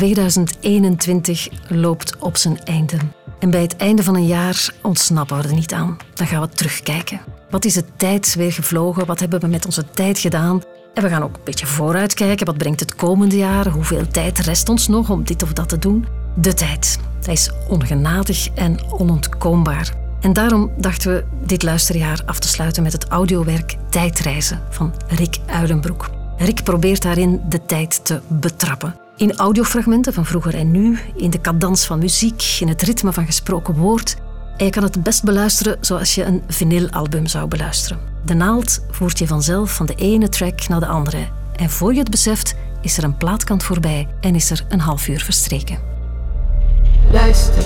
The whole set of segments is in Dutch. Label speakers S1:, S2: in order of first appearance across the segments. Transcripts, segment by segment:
S1: 2021 loopt op zijn einde. En bij het einde van een jaar ontsnappen we er niet aan. Dan gaan we terugkijken. Wat is de tijd weer gevlogen? Wat hebben we met onze tijd gedaan? En we gaan ook een beetje vooruitkijken. Wat brengt het komende jaar? Hoeveel tijd rest ons nog om dit of dat te doen? De tijd. Dat is ongenadig en onontkoombaar. En daarom dachten we dit luisterjaar af te sluiten met het audiowerk Tijdreizen van Rick Uilenbroek. Rick probeert daarin de tijd te betrappen. In audiofragmenten van vroeger en nu, in de cadans van muziek, in het ritme van gesproken woord. En je kan het best beluisteren zoals je een vinylalbum zou beluisteren. De naald voert je vanzelf van de ene track naar de andere. En voor je het beseft, is er een plaatkant voorbij en is er een half uur verstreken.
S2: Luister.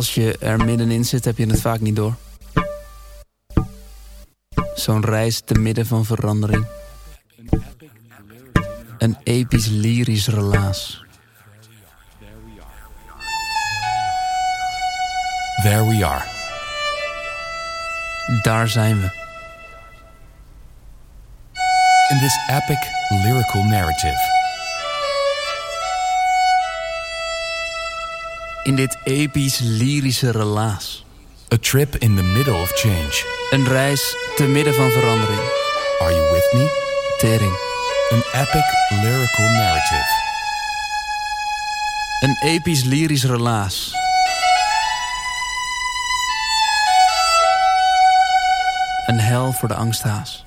S3: Als je er middenin zit, heb je het vaak niet door. Zo'n reis te midden van verandering. Een episch lyrisch relaas.
S4: There we are.
S3: Daar zijn we.
S4: In this epic lyrical narrative.
S3: In dit episch lyrische relaas.
S4: A trip in the middle of change.
S3: Een reis te midden van verandering.
S4: Are you with me?
S3: Tering.
S4: An epic lyrical narrative.
S3: Een episch lyrisch relaas. Een hel voor de angsthaas.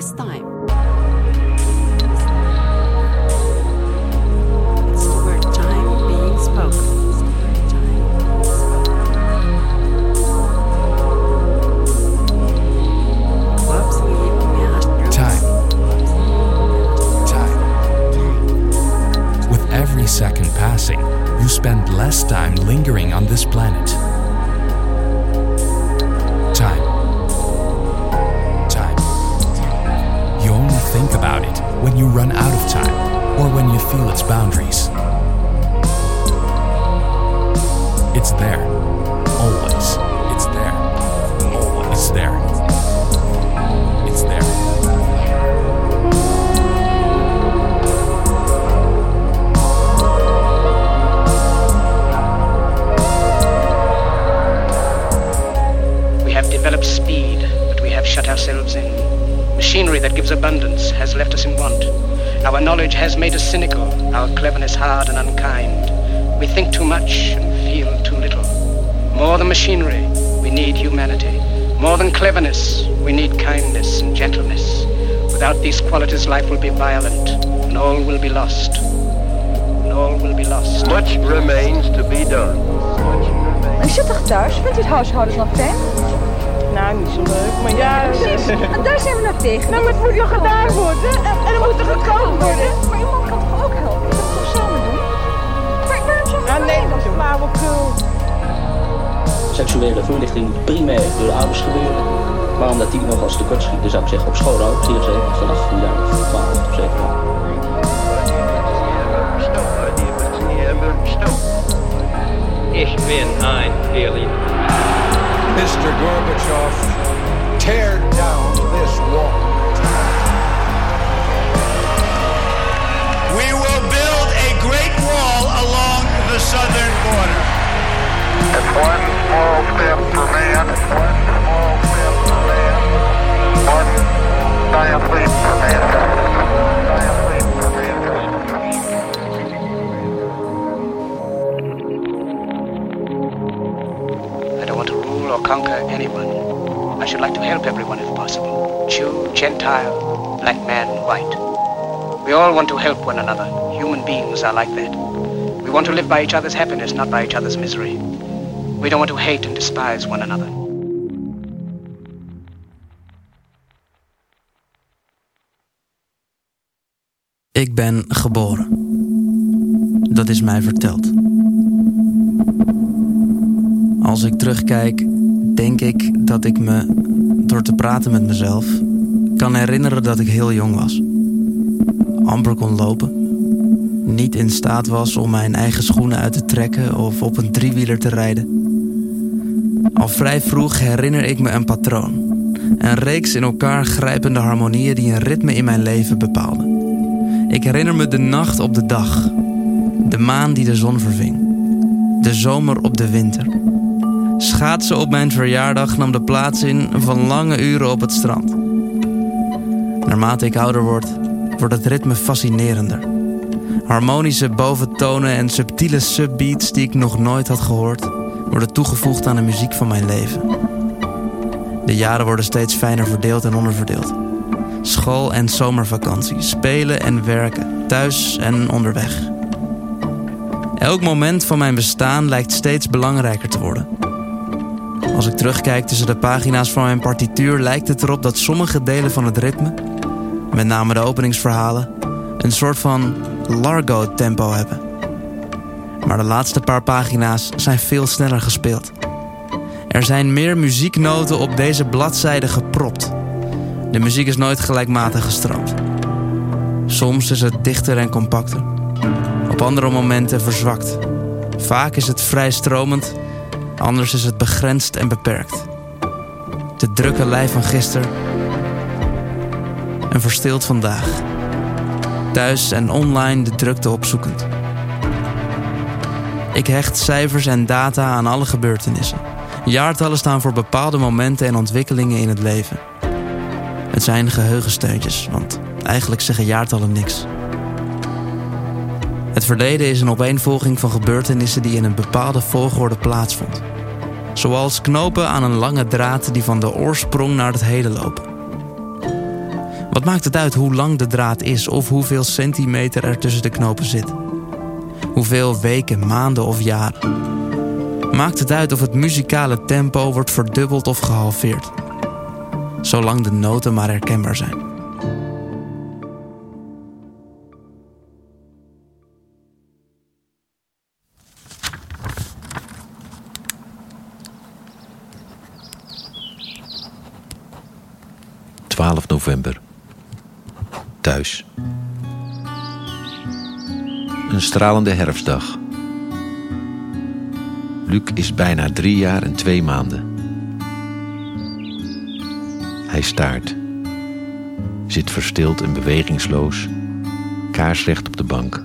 S2: first time.
S4: Feel its boundaries. It's there. Always. It's there. Always. It's there. It's there.
S5: We have developed speed, but we have shut ourselves in. Machinery that gives abundance has left us in want. Our knowledge has made us cynical, More than machinery, we need humanity. More than cleverness, we need kindness and gentleness. Without these qualities, life will be violent, and all will be lost. And all will be lost.
S6: Much remains to be done.
S7: Is je toch thuis? Vindt u het huishouden nog fijn?
S6: Nou, niet zo leuk, maar ja.
S7: En daar zijn we nog tegen.
S6: Nou, maar het moet nog gedaan worden. En, en er moet er gekookt worden.
S7: Maar iemand kan toch ook helpen? Dat kan toch samen doen? Maar waarom zou
S6: Ja, nee, dat is flauwekul.
S8: Seksuele voorlichting moet primair door de ouders gebeuren. Maar omdat die nog als tekortschiet, dan zou ik zeggen op school ook, zeer zeker, vanaf een jaar of 12 of 7 jaar.
S9: Ich bin ein Berliner.
S10: Mr. Gorbachev, tear down this wall.
S11: We will build a great wall along the southern border.
S12: It's one One small step for man. One.
S5: I don't want to rule or conquer anyone. I should like to help everyone if possible. Jew, Gentile, black man, white. We all want to help one another. Human beings are like that. We want to live by each other's happiness, not by each other's misery. We don't want to hate and despise one another.
S3: Ik ben geboren. Dat is mij verteld. Als ik terugkijk, denk ik dat ik me, door te praten met mezelf, kan herinneren dat ik heel jong was. Amper kon lopen. Niet in staat was om mijn eigen schoenen uit te trekken of op een driewieler te rijden. Al vrij vroeg herinner ik me een patroon. Een reeks in elkaar grijpende harmonieën die een ritme in mijn leven bepaalden. Ik herinner me de nacht op de dag. De maan die de zon verving. De zomer op de winter. Schaatsen op mijn verjaardag nam de plaats in van lange uren op het strand. Naarmate ik ouder word, wordt het ritme fascinerender. Harmonische boventonen en subtiele subbeats die ik nog nooit had gehoord, worden toegevoegd aan de muziek van mijn leven. De jaren worden steeds fijner verdeeld en onderverdeeld. School en zomervakantie, spelen en werken, thuis en onderweg. Elk moment van mijn bestaan lijkt steeds belangrijker te worden. Als ik terugkijk tussen de pagina's van mijn partituur, lijkt het erop dat sommige delen van het ritme, met name de openingsverhalen, een soort van Largo-tempo hebben. Maar de laatste paar pagina's zijn veel sneller gespeeld. Er zijn meer muzieknoten op deze bladzijde gepropt. De muziek is nooit gelijkmatig gestroomd. Soms is het dichter en compacter. Op andere momenten verzwakt. Vaak is het vrij stromend, anders is het begrensd en beperkt. De drukke lijf van gisteren en verstild vandaag. Thuis en online de drukte opzoekend. Ik hecht cijfers en data aan alle gebeurtenissen. Jaartallen staan voor bepaalde momenten en ontwikkelingen in het leven. Het zijn geheugensteuntjes, want eigenlijk zeggen jaartallen niks. Het verleden is een opeenvolging van gebeurtenissen die in een bepaalde volgorde plaatsvond. Zoals knopen aan een lange draad die van de oorsprong naar het heden lopen. Wat maakt het uit hoe lang de draad is of hoeveel centimeter er tussen de knopen zit? Hoeveel weken, maanden of jaren? Maakt het uit of het muzikale tempo wordt verdubbeld of gehalveerd? Zolang de noten maar herkenbaar zijn.
S13: Stralende herfstdag. Luc is bijna drie jaar en twee maanden. Hij staart. Zit verstild en bewegingsloos, kaarsrecht op de bank.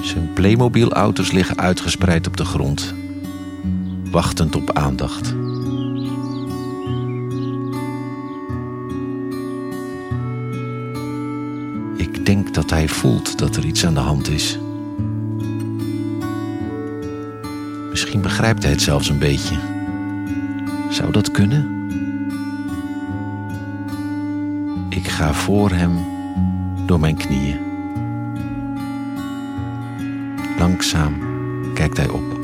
S13: Zijn Playmobil-auto's liggen uitgespreid op de grond, wachtend op aandacht. Dat hij voelt dat er iets aan de hand is. Misschien begrijpt hij het zelfs een beetje. Zou dat kunnen? Ik ga voor hem door mijn knieën. Langzaam kijkt hij op.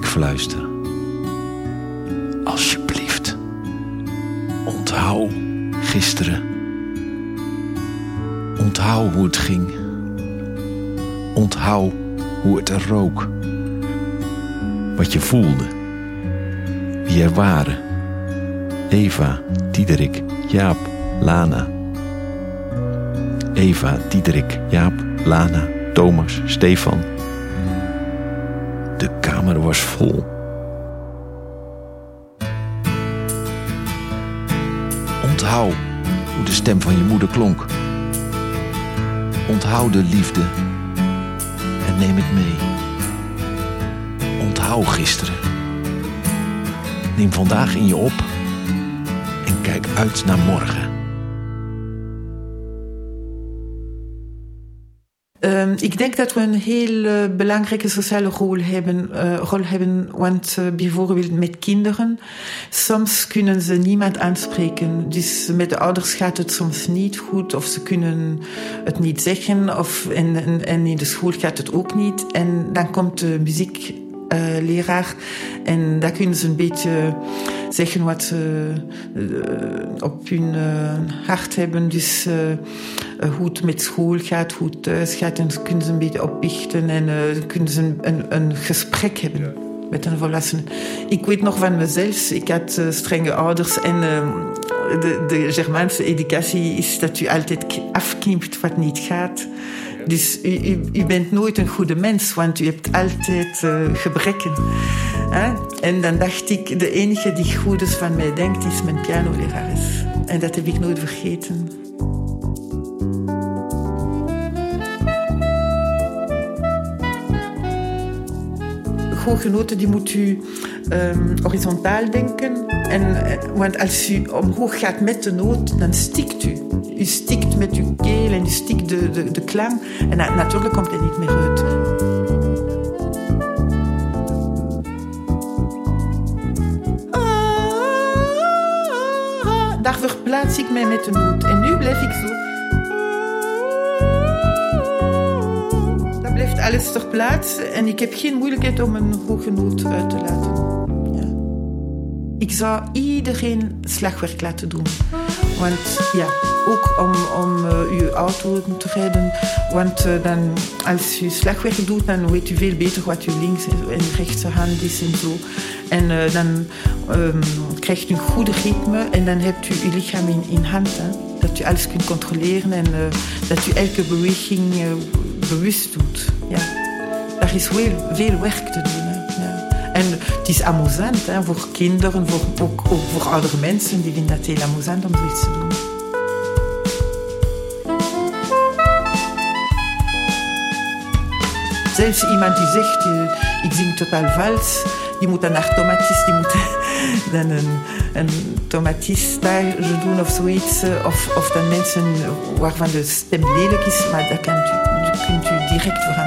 S13: fluisteren. Alsjeblieft. Onthoud gisteren. Onthoud hoe het ging. Onthoud hoe het er rook. Wat je voelde. Wie er waren. Eva, Diederik, Jaap, Lana. Eva, Diederik, Jaap, Lana, Thomas, Stefan. De kamer was vol. Onthoud hoe de stem van je moeder klonk. Onthoud de liefde en neem het mee. Onthoud gisteren. Neem vandaag in je op en kijk uit naar morgen.
S14: Ik denk dat we een heel uh, belangrijke sociale rol hebben, uh, rol hebben want uh, bijvoorbeeld met kinderen, soms kunnen ze niemand aanspreken. Dus met de ouders gaat het soms niet goed, of ze kunnen het niet zeggen, of, en, en, in de school gaat het ook niet. En dan komt de muziek leraar. En daar kunnen ze een beetje zeggen wat ze uh, op hun uh, hart hebben. Dus hoe het met school gaat, hoe het thuis gaat. En kunnen ze een beetje opbichten en kunnen ze een, een, een gesprek hebben. Ja. Met een volwassene. Ik weet nog van mezelf, ik had strenge ouders en de, de Germaanse educatie is dat u altijd afknipt wat niet gaat. Dus u, bent nooit een goede mens, want u hebt altijd uh, gebreken. Hè? En dan dacht ik, de enige die goed is van mij denkt, is mijn pianolerares. En dat heb ik nooit vergeten. Hooggenoten die moet u um, horizontaal denken. En, want als u omhoog gaat met de noot, dan stikt u. U stikt met uw keel en u stikt de, de, de klang. En na, natuurlijk komt hij niet meer uit. Daar verplaats ik mij met de noot. En nu blijf ik zo. Dat blijft alles ter plaatse. En ik heb geen moeilijkheid om een hoge noot uit te laten. Ik zou iedereen slagwerk laten doen. Want ja, ook om, om uh, uw auto te rijden. Want uh, dan, als u slagwerk doet, dan weet u veel beter wat uw links en rechtse hand is en zo. En uh, dan um, krijgt u een goede ritme en dan hebt u uw lichaam in, in hand. Dat u alles kunt controleren en dat u elke beweging bewust doet. Ja. Daar is veel, veel werk te doen. En het is amusant hè, voor kinderen, voor, ook, voor oudere mensen. Die vinden dat heel amusant om zoiets te doen. Zelfs iemand die zegt, uh, ik zing totaal vals, die moet dan naar die moet dan een, een tomatiststage doen of zoiets. Of, of dan mensen waarvan de stem lelijk is, maar dat, kan dat kunt u direct veranderen.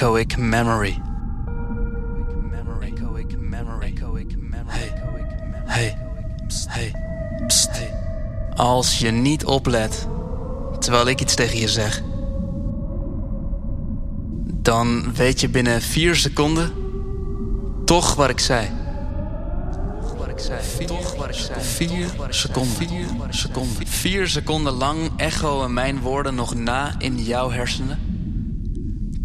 S3: Echoic memory. Hey, hey, hey, pst. Als je niet oplet terwijl ik iets tegen je zeg, dan weet je binnen vier seconden toch wat ik zei. Toch wat ik zei. Vier seconden. Vier seconden. Vier seconden lang echoen mijn woorden nog na in jouw hersenen.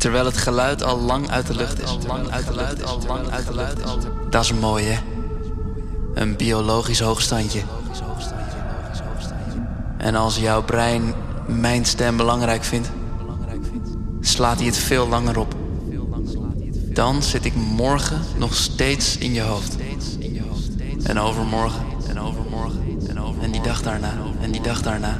S3: Terwijl het geluid al lang uit de lucht is. Al lang uit de lucht, al lang uit de lucht is. Dat is mooi, hè? Een biologisch hoogstandje. En als jouw brein mijn stem belangrijk vindt, slaat hij het veel langer op. Dan zit ik morgen nog steeds in je hoofd. En overmorgen, en overmorgen, en overmorgen. En die dag daarna,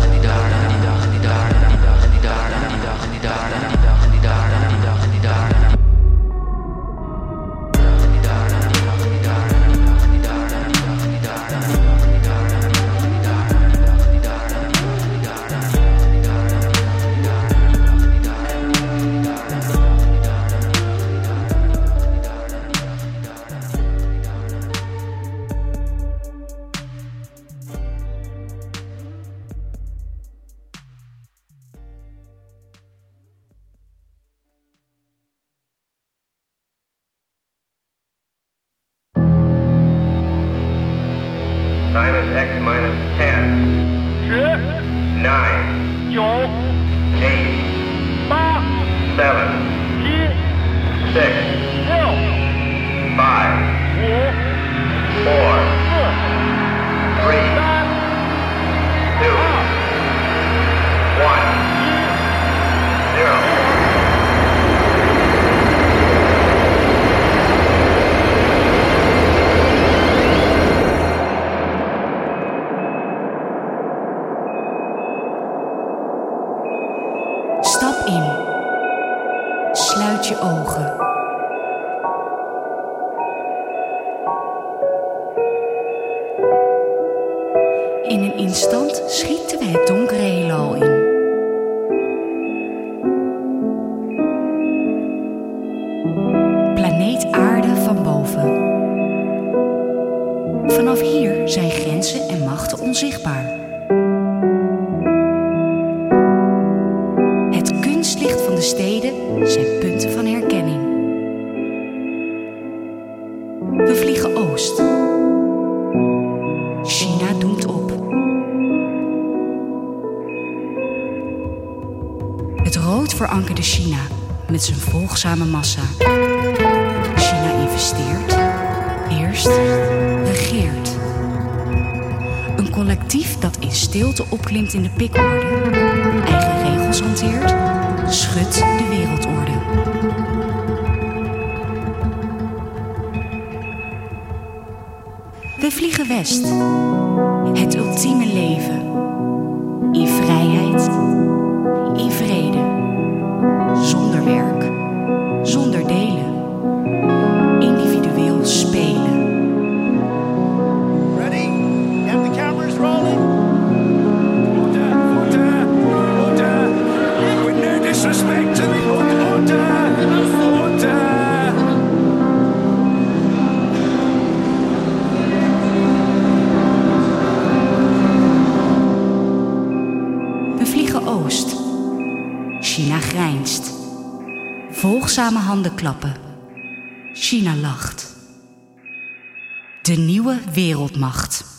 S15: Vanaf hier zijn grenzen en machten onzichtbaar. Het kunstlicht van de steden zijn punten van herkenning. We vliegen oost. China doemt op. Het rood verankerde China met zijn volgzame massa. Opklimt in de pikorde, eigen regels hanteert, schudt de wereldorde. We vliegen west. Het ultieme leven. In vrijheid, in vrede. Zonder werk, Oost. China grijnst. Volgzame handen klappen. China lacht. De nieuwe wereldmacht.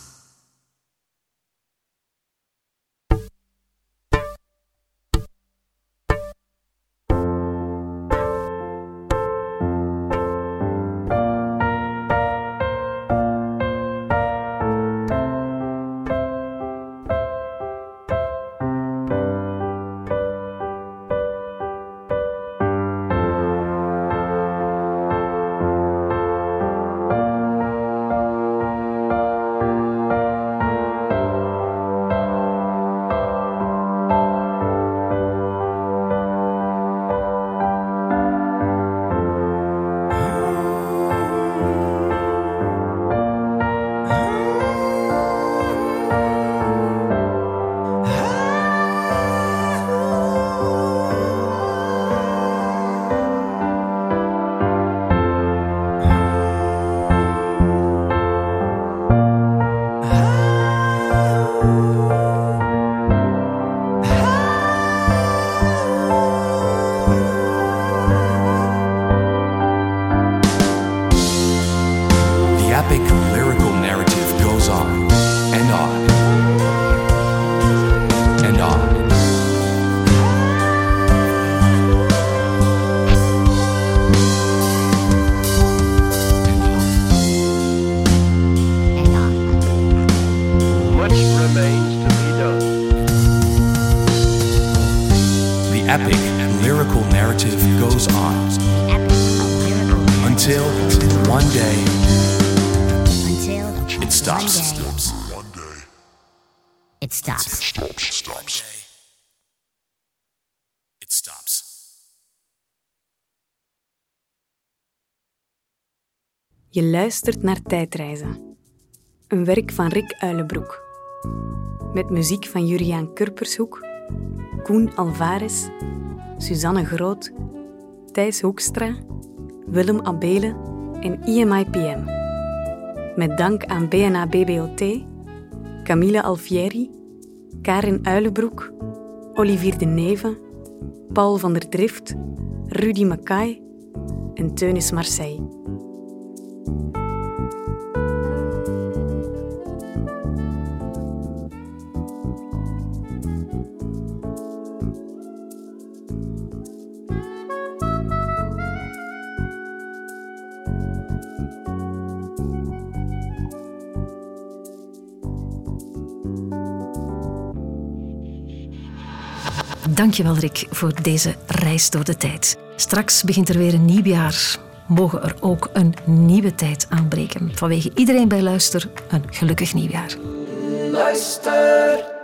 S16: Je luistert naar Tijdreizen. Een werk van Rick Uilenbroek. Met muziek van Juriaan Kurpershoek, Koen Alvarez, Suzanne Groot, Thijs Hoekstra, Willem Abele en IMIPM. Met dank aan BNA BBOT, Camille Alfieri, Karin Uilenbroek, Olivier de Neve, Paul van der Drift, Rudy Mackay en Teunis Marseille.
S1: Dankjewel Rick voor deze reis door de tijd. Straks begint er weer een nieuw jaar. Mogen er ook een nieuwe tijd aanbreken. Vanwege iedereen bij Luister een gelukkig nieuwjaar.
S17: Luister.